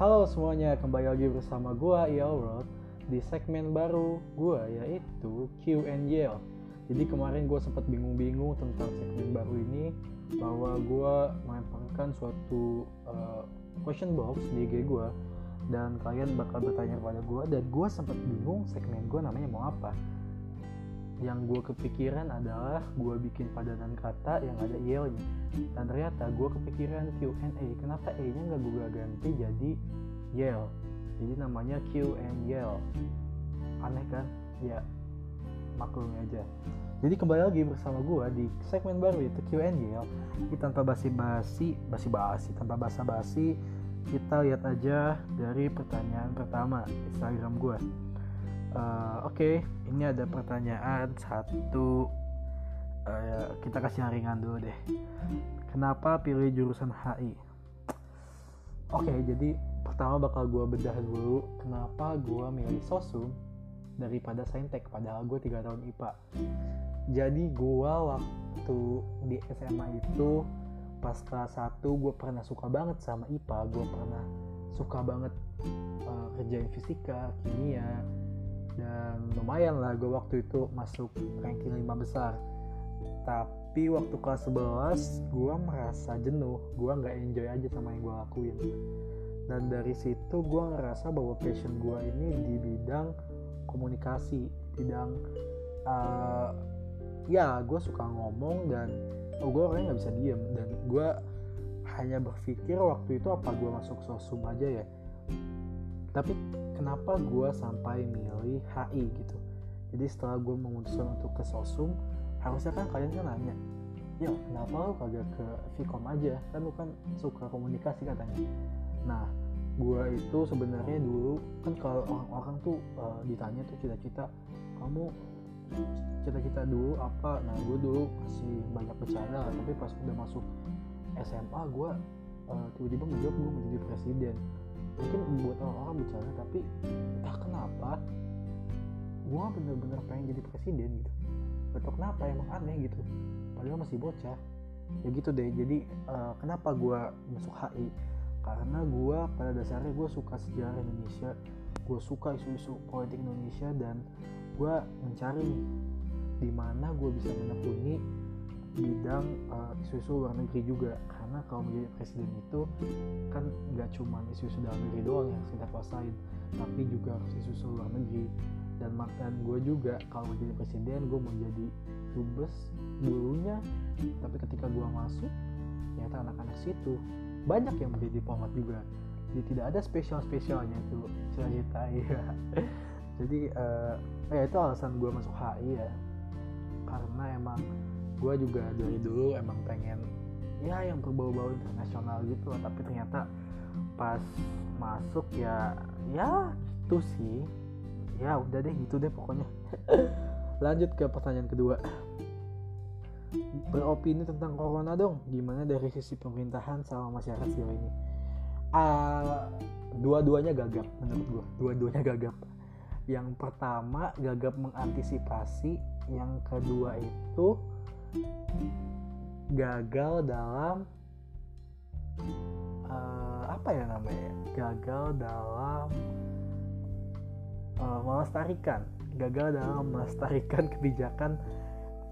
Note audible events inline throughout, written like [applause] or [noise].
Halo semuanya, kembali lagi bersama gua Road di segmen baru gua yaitu Q&Y. Jadi kemarin gue sempat bingung-bingung tentang segmen baru ini bahwa gue melemparkan suatu uh, question box di IG gue dan kalian bakal bertanya kepada gue dan gue sempat bingung segmen gue namanya mau apa yang gue kepikiran adalah gue bikin padanan kata yang ada yell-nya dan ternyata gue kepikiran Q&A kenapa E nya nggak gue ganti jadi yell jadi namanya Q and yell aneh kan? Ya maklumi aja. Jadi kembali lagi bersama gue di segmen baru itu Q&A kita tanpa basi-basi basi-basi tanpa basa-basi kita lihat aja dari pertanyaan pertama Instagram gue uh, oke okay, ini ada pertanyaan satu. Uh, kita kasih ringan dulu deh. Kenapa pilih jurusan HI oke okay, jadi pertama bakal gue bedah dulu kenapa gue milih sosum daripada saintek padahal gue tiga tahun IPA jadi gue waktu di SMA itu pas kelas 1 gue pernah suka banget sama IPA gue pernah suka banget uh, kerjain fisika kimia dan lumayan lah gue waktu itu masuk ranking 5 besar. Tapi waktu kelas 11 gue merasa jenuh. Gue nggak enjoy aja sama yang gue lakuin. Dan dari situ gue ngerasa bahwa passion gue ini di bidang komunikasi bidang uh, ya gue suka ngomong dan oh gue orangnya nggak bisa diem. Dan gue hanya berpikir waktu itu apa gue masuk sosum aja ya. Tapi kenapa gue sampai milih HI gitu. Jadi setelah gue memutuskan untuk ke sosum harusnya kan kalian kan nanya ya kenapa lo kagak ke Vkom aja? Kan lu kan suka komunikasi katanya. Nah gue itu sebenarnya dulu kan kalau orang-orang tuh uh, ditanya tuh cita-cita kamu cita-cita dulu apa? Nah gue dulu masih banyak bercanda tapi pas udah masuk SMA gue uh, tiba-tiba menjawab gue menjadi presiden mungkin buat orang-orang bercanda tapi entah kenapa gue bener-bener pengen jadi presiden gitu. Tau kenapa emang aneh gitu. Padahal masih bocah. Ya gitu deh jadi uh, kenapa gue masuk HI karena gue pada dasarnya gue suka sejarah Indonesia gue suka isu-isu politik Indonesia dan gue mencari nih di mana gue bisa menekuni bidang uh, isu-isu luar negeri juga karena kalau menjadi presiden itu kan nggak cuma isu-isu dalam negeri doang yang kita kuasain tapi juga harus isu-isu luar negeri. Dan makan gue juga kalau menjadi presiden gue mau jadi dubes dulunya tapi ketika gue masuk ternyata anak-anak situ banyak yang menjadi diplomat juga. Jadi tidak ada spesial spesialnya itu cerita [laughs] ya jadi uh, ya itu alasan gue masuk HI ya. Karena emang gue juga dari dulu emang pengen ya yang berbau-bau internasional gitu tapi ternyata pas masuk ya ya itu sih. Ya udah deh gitu deh pokoknya. [laughs] Lanjut ke pertanyaan kedua. Beropini tentang corona dong. Gimana dari sisi pemerintahan sama masyarakat sejauh ini? Uh, dua-duanya gagap menurut gue dua-duanya gagap. Yang pertama gagap mengantisipasi. Yang kedua itu gagal dalam uh, apa ya namanya gagal dalam uh, melestarikan. Gagal dalam melestarikan [laughs] kebijakan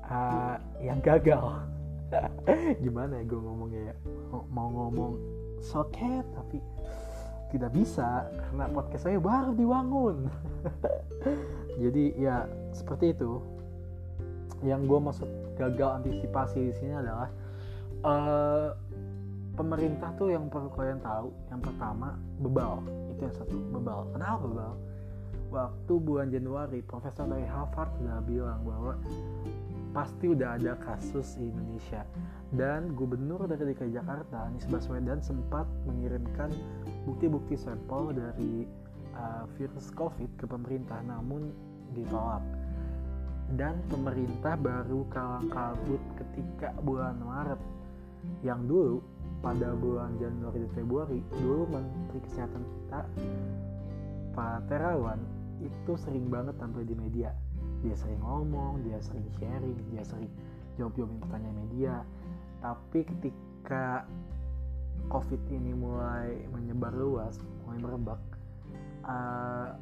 uh, yang gagal. [laughs] Gimana ya gue ngomongnya ya? Mau ngomong soket tapi tidak bisa karena podcast saya baru dibangun. [laughs] Jadi ya seperti itu yang gue maksud gagal antisipasi di sini adalah uh, pemerintah tuh yang perlu kalian tahu yang pertama bebal. Itu yang satu bebal. Kenapa bebal? Waktu bulan Januari profesor dari Harvard sudah bilang bahwa pasti udah ada kasus di Indonesia. Dan gubernur dari DKI Jakarta Anies Baswedan sempat mengirimkan bukti-bukti sampel dari uh, virus COVID ke pemerintah namun ditolak dan pemerintah baru kalang kabut ketika bulan Maret. Yang dulu pada bulan Januari dan Februari dulu Menteri Kesehatan kita Pak Terawan itu sering banget tampil di media. Dia sering ngomong dia sering sharing dia sering jawab jawabin pertanyaan media. Tapi ketika covid ini mulai menyebar luas mulai merebak uh,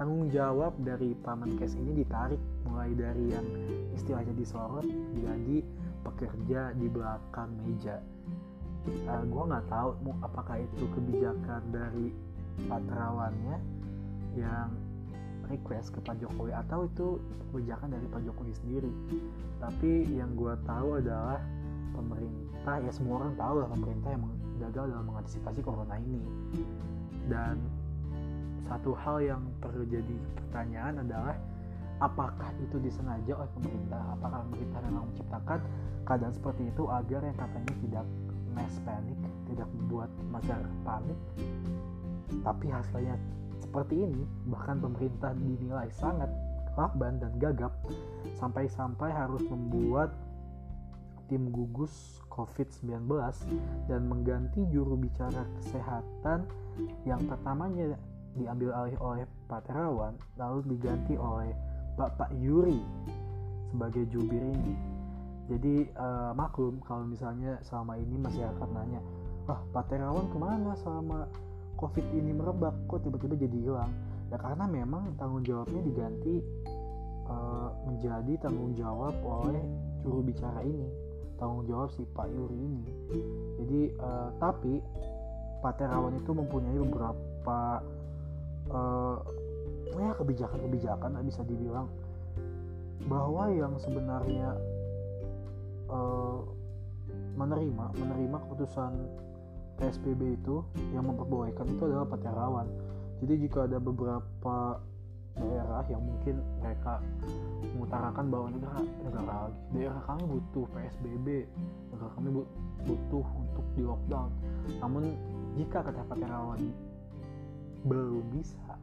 tanggung jawab dari Pamenkes ini ditarik mulai dari yang istilahnya disorot jadi pekerja di belakang meja. Uh, gue nggak tahu apakah itu kebijakan dari patrawannya yang request ke Pak Jokowi atau itu kebijakan dari Pak Jokowi sendiri. Tapi yang gue tahu adalah pemerintah ya semua orang tahu lah pemerintah yang gagal dalam mengantisipasi corona ini. Dan satu hal yang perlu jadi pertanyaan adalah apakah itu disengaja oleh pemerintah? Apakah pemerintah memang menciptakan keadaan seperti itu agar yang katanya tidak mass panic tidak membuat masyarakat panik? Tapi hasilnya seperti ini bahkan pemerintah dinilai sangat lakban dan gagap sampai-sampai harus membuat tim gugus COVID-19 dan mengganti juru bicara kesehatan yang pertamanya diambil alih oleh Pak Terawan lalu diganti oleh Bapak Yuri sebagai jubir ini. Jadi uh, maklum kalau misalnya selama ini masyarakat nanya ah Pak Terawan ke mana selama covid ini merebak? Kok tiba-tiba jadi hilang? Ya karena memang tanggung jawabnya diganti uh, menjadi tanggung jawab oleh juru bicara ini tanggung jawab si Pak Yuri ini. Jadi uh, tapi Pak Terawan itu mempunyai beberapa uh, ya kebijakan-kebijakan bisa dibilang bahwa yang sebenarnya uh, menerima menerima keputusan PSBB itu yang memperbolehkan itu adalah Pak. Jadi jika ada beberapa daerah yang mungkin mereka mengutarakan bahwa negara negara daerah kami butuh PSBB, negara kami butuh untuk di lockdown. Namun jika kata Pak Terawan belum bisa,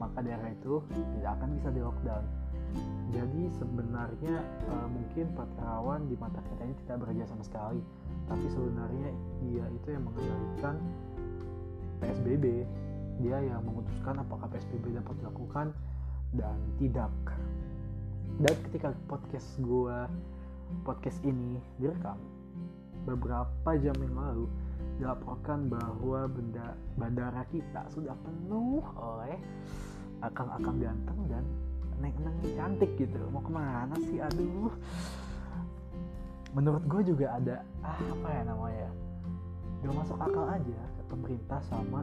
maka daerah itu tidak akan bisa di lockdown. Jadi sebenarnya uh, mungkin Pak di mata kita ini tidak bekerja sama sekali tapi sebenarnya dia itu yang mengendalikan PSBB dia yang memutuskan apakah PSBB dapat dilakukan dan tidak dan ketika podcast gue podcast ini direkam beberapa jam yang lalu dilaporkan bahwa benda bandara kita sudah penuh oleh akang-akang ganteng dan neng-neng cantik gitu. Mau ke mana sih? Aduh. Menurut gue juga ada ah, apa ya namanya? Gak masuk akal aja pemerintah sama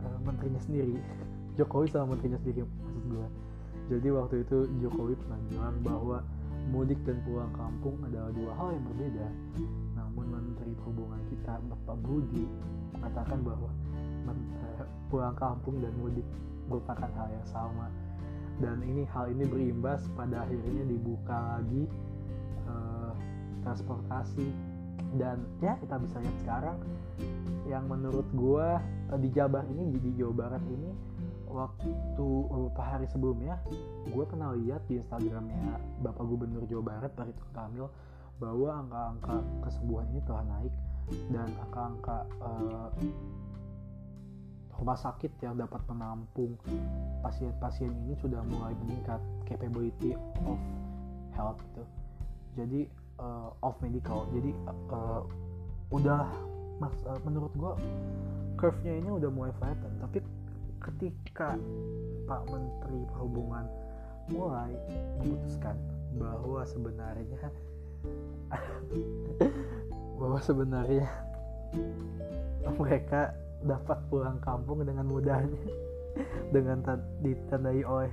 uh, menterinya sendiri. [laughs] Jokowi sama menterinya sendiri maksud gue jadi waktu itu Jokowi pernah bilang bahwa mudik dan pulang kampung adalah dua hal yang berbeda namun menteri perhubungan kita Bapak Budi mengatakan bahwa pulang kampung dan mudik merupakan hal yang sama. Dan ini hal ini berimbas pada akhirnya dibuka lagi transportasi. Dan ya kita bisa lihat sekarang yang menurut gue di Jabar ini di Jawa Barat ini waktu beberapa hari sebelumnya gue pernah lihat di Instagramnya Bapak Gubernur Jawa Barat Pak Ridwan Kamil bahwa angka-angka kesembuhan ini telah naik dan angka-angka uh, rumah sakit yang dapat menampung pasien-pasien ini sudah mulai meningkat capability of health gitu. Jadi uh, off medical. Jadi uh, udah mas uh, menurut gue curve-nya ini udah mulai flatten. Tapi ketika Pak Menteri Perhubungan mulai memutuskan bahwa sebenarnya [laughs] bahwa sebenarnya mereka dapat pulang kampung dengan mudahnya. [laughs] Dengan ditandai oleh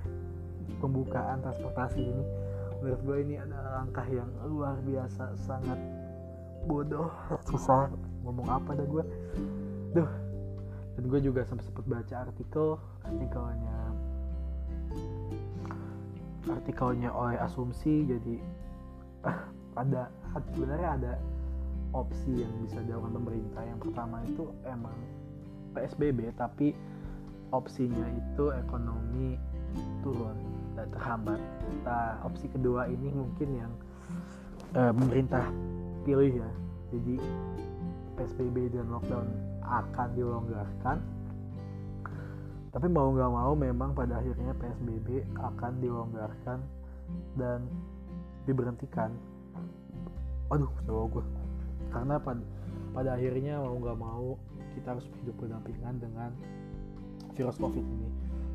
pembukaan transportasi ini. Menurut gue ini adalah langkah yang luar biasa sangat bodoh. Susah ngomong apa dah gue duh. Dan gue juga sempat sempat baca artikel artikelnya artikelnya oleh asumsi jadi [laughs] ada sebenarnya ada opsi yang bisa dilakukan pemerintah yang pertama itu emang PSBB tapi opsinya itu ekonomi turun dan terhambat. Nah, opsi kedua ini mungkin yang uh, pemerintah pilih ya. Jadi PSBB dan lockdown akan dilonggarkan. Tapi mau nggak mau memang pada akhirnya PSBB akan dilonggarkan dan diberhentikan. Aduh, coba gue. Karena pada pada akhirnya mau nggak mau kita harus hidup berdampingan dengan virus covid ini.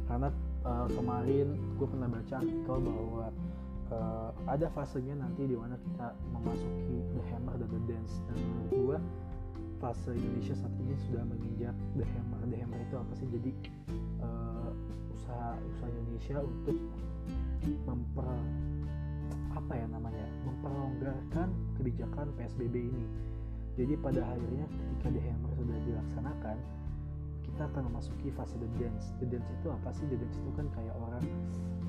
Karena uh, kemarin gue pernah baca artikel bahwa uh, ada fasenya nanti di mana kita memasuki the hammer dan the dance. Dan menurut gue fase Indonesia saat ini sudah menginjak the hammer. The hammer itu apa sih? Jadi uh, usaha usaha Indonesia untuk memper apa ya namanya memperlonggarkan kebijakan PSBB ini. Jadi pada akhirnya ketika hammer sudah dilaksanakan kita akan memasuki fase the dance. The dance itu apa sih? The dance itu kan kayak orang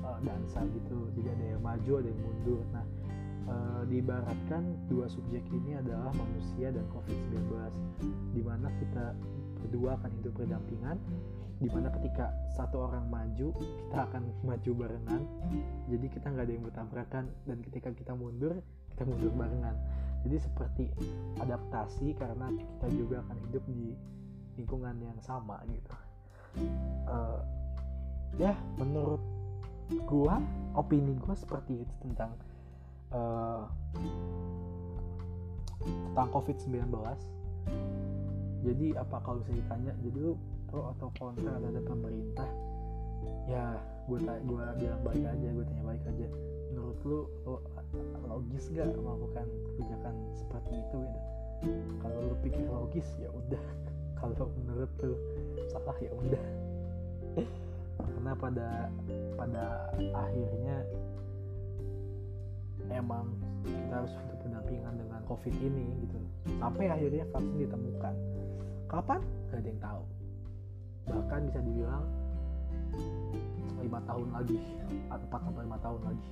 uh, dansa gitu. Jadi ada yang maju ada yang mundur. Nah uh, diibaratkan dua subjek ini adalah manusia dan covid-19 di mana kita berdua akan hidup berdampingan di mana ketika satu orang maju kita akan [laughs] maju barengan. Jadi kita nggak ada yang bertabrakan. Dan ketika kita mundur kita mundur barengan. Jadi seperti adaptasi karena kita juga akan hidup di lingkungan yang sama gitu. Uh, ya menurut gua opini gua seperti itu tentang uh, tentang COVID-19 jadi apa kalau bisa ditanya? Jadi lu pro atau kontra terhadap pemerintah ya gue gue bilang baik aja gue tanya baik aja. Menurut lu logis gak melakukan kebijakan seperti itu gitu? Kalau lu pikir logis ya udah. [laughs] Kalau menurut lu salah ya udah. Karena pada pada akhirnya emang kita harus hidup pendampingan dengan covid ini gitu. Sampai akhirnya vaksin ditemukan. Kapan? Gak ada yang tahu bahkan bisa dibilang lima tahun lagi empat sampai lima tahun lagi.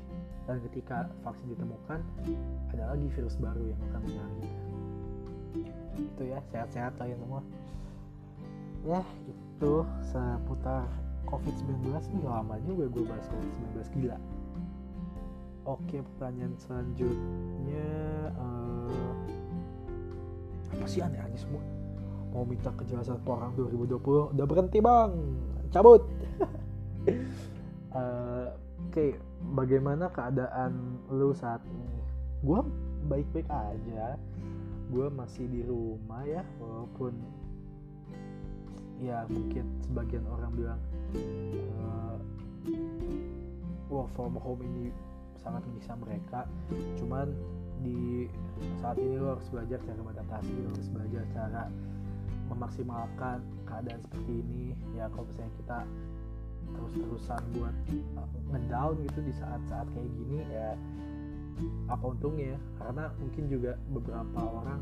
Dan ketika vaksin ditemukan ada lagi virus baru yang akan menyerang kita itu ya sehat-sehat kalian semua. Ya itu seputar COVID-19 ini lama juga gue bahas COVID-19 gila. Oke pertanyaan selanjutnya uh, apa sih aneh-aneh semua mau minta kejelasan orang 2020 udah berhenti bang. Cabut. Uh, [laughs] oke okay. bagaimana keadaan lu saat ini? Gue baik-baik aja. Gue masih di rumah ya walaupun ya mungkin sebagian orang bilang uh, work from home ini sangat menyiksa mereka. Cuman di saat ini lo harus belajar cara beradaptasi lo harus belajar cara memaksimalkan keadaan seperti ini ya kalau misalnya kita terus-terusan buat uh, ngedown gitu di saat-saat kayak gini ya apa untungnya? Karena mungkin juga beberapa orang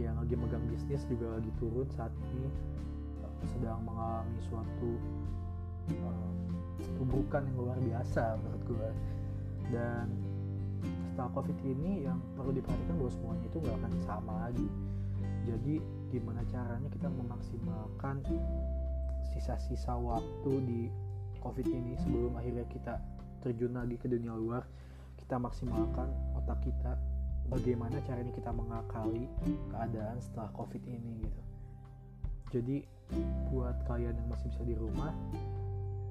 yang lagi megang bisnis juga lagi turun saat ini uh, sedang mengalami suatu uh, yang luar biasa menurut gue dan setelah covid ini yang perlu diperhatikan bahwa semuanya itu nggak akan sama lagi jadi gimana caranya kita memaksimalkan sisa-sisa waktu di covid ini sebelum akhirnya kita terjun lagi ke dunia luar? Kita maksimalkan otak kita. Bagaimana caranya kita mengakali keadaan setelah covid ini gitu. Jadi buat kalian yang masih bisa di rumah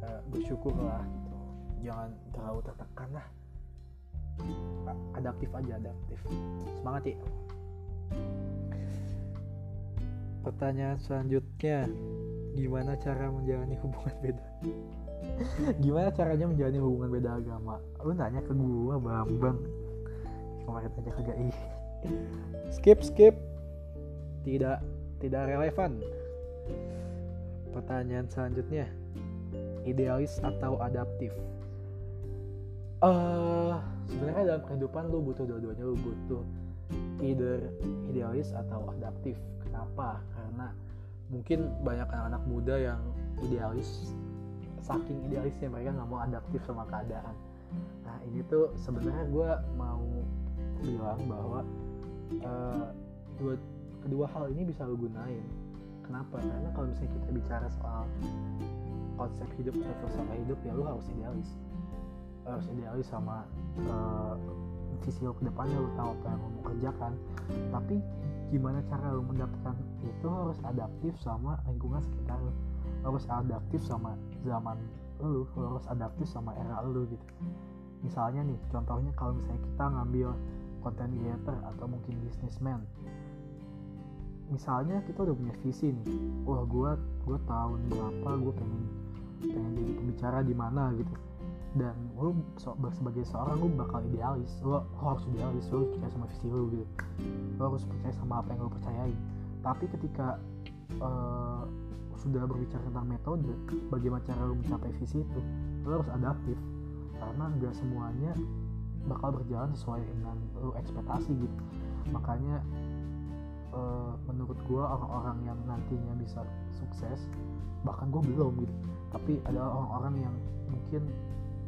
uh, bersyukurlah gitu. Jangan terlalu tertekan lah. Adaptif aja adaptif. Semangat ya pertanyaan selanjutnya. Gimana cara menjalani hubungan beda? [laughs] Gimana caranya menjalani hubungan beda agama? Lu nanya ke gua bambang. Kemarin aja kagak ih [laughs] skip skip. Tidak tidak relevan. Pertanyaan selanjutnya. Idealis atau adaptif? Uh, sebenarnya dalam kehidupan lu butuh dua-duanya. Lu butuh either idealis atau adaptif kenapa? Karena mungkin banyak anak-anak muda yang idealis saking idealisnya mereka nggak mau adaptif sama keadaan. Nah ini tuh sebenarnya gue mau bilang bahwa uh, dua kedua hal ini bisa lo gunain. Kenapa? Karena kalau misalnya kita bicara soal konsep hidup atau filsafat hidup ya lo harus idealis. Harus idealis sama uh, visi lo ke depannya lo tahu apa yang lo mau kerjakan. Tapi gimana cara lo mendapatkan itu harus adaptif sama lingkungan sekitar lo harus adaptif sama zaman lo harus adaptif sama era lo gitu. Misalnya nih contohnya kalau misalnya kita ngambil content creator atau mungkin businessman. Misalnya kita udah punya visi nih. Wah gue gue tahun berapa gue pengen pengen jadi pembicara di mana gitu. Dan lu sebagai seorang lu bakal idealis. Lu, lu harus idealis lu harus percaya sama visi lu gitu. Lu harus percaya sama apa yang lu percayai. Tapi ketika uh, sudah berbicara tentang metode bagaimana cara lu mencapai visi itu lu harus adaptif. Karena nggak semuanya bakal berjalan sesuai dengan lu ekspektasi gitu. Makanya uh, menurut gue orang-orang yang nantinya bisa sukses bahkan gue belum gitu tapi ada orang-orang yang mungkin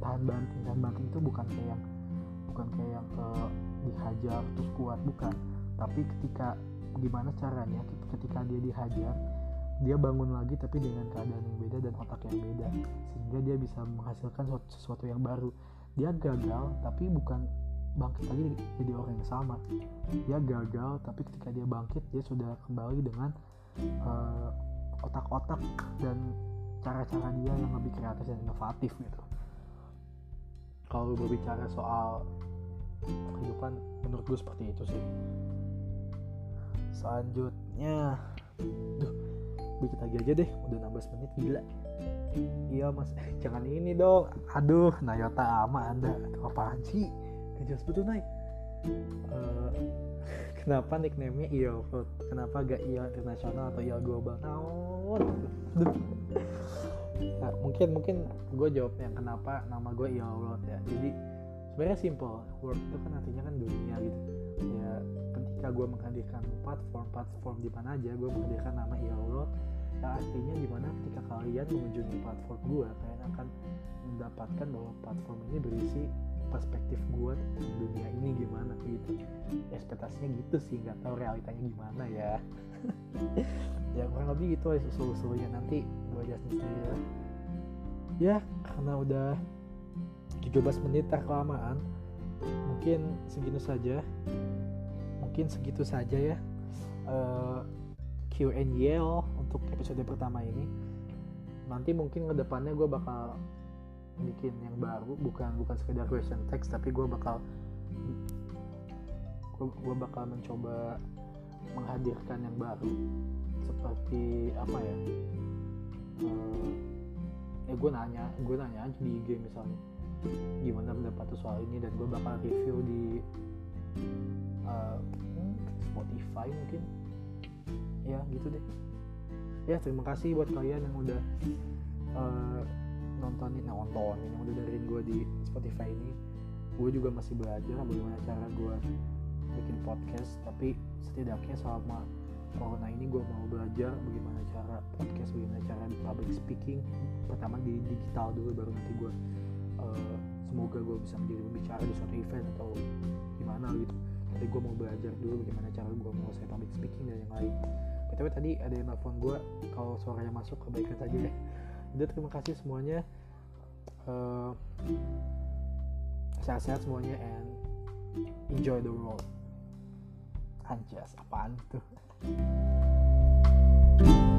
tahan banting. Tahan banting itu bukan kayak yang bukan kayak yang uh, dihajar terus kuat bukan. Tapi ketika gimana caranya ketika dia dihajar dia bangun lagi tapi dengan keadaan yang beda dan otak yang beda. Sehingga dia bisa menghasilkan sesuatu yang baru. Dia gagal tapi bukan bangkit lagi jadi orang yang sama. Dia gagal tapi ketika dia bangkit dia sudah kembali dengan uh, otak-otak dan cara-cara dia yang lebih kreatif dan inovatif gitu. Kalau berbicara soal kehidupan menurut gue seperti itu sih. Selanjutnya duh dikit lagi aja deh udah 16 menit gila. Iya mas. [laughs] Eh, jangan ini dong. Aduh Nayota ama anda. Aduh apaan sih? Gak jelas betul naik uh, [laughs] kenapa nickname-nya Fruit kenapa gak IEL internasional atau IEL global? Naon nah, mungkin mungkin gue jawabnya kenapa nama gue IEL World ya. Jadi sebenarnya simple. World itu kan artinya kan dunia gitu. Ya ketika gue menghadirkan platform platform di mana aja gue menghadirkan nama IEL World ya artinya di mana ketika kalian mengunjungi platform gue kalian akan mendapatkan bahwa platform ini berisi perspektif gue tentang dunia ini gimana gitu. Ekspektasinya gitu sih nggak tahu realitanya gimana ya. [laughs] Ya kurang lebih gitu aja usul-usulnya. Nanti gue jelasin sendiri ya karena udah 13 menit tak kelamaan. Mungkin segitu saja. Mungkin segitu saja ya uh, Q&A untuk episode pertama ini. Nanti mungkin ke depannya gue bakal bikin yang baru bukan bukan sekedar question text tapi gue bakal gue bakal mencoba menghadirkan yang baru. Seperti apa ya? Uh, ya gue nanya gue nanya aja di IG misalnya gimana pendapat soal ini? Dan gue bakal review di uh, Spotify mungkin. Ya gitu deh. Ya terima kasih buat kalian yang udah uh, nontonin nah, nontonin yang udah dengerin gue di Spotify ini. Gue juga masih belajar bagaimana cara gue bikin podcast tapi setidaknya selama corona ini gue mau belajar bagaimana cara podcast bagaimana cara public speaking. Pertama di digital dulu baru nanti gue uh, semoga gue bisa menjadi pembicara di suatu event atau gimana gitu. Tapi gue mau belajar dulu bagaimana cara gue mau saya public speaking dan yang lain. Btw tadi ada yang nelfon gue kalau suaranya masuk kebaikan saja ya. Udah terima kasih semuanya. Uh, sehat-sehat semuanya and enjoy the world. Anjas apaan tuh thank you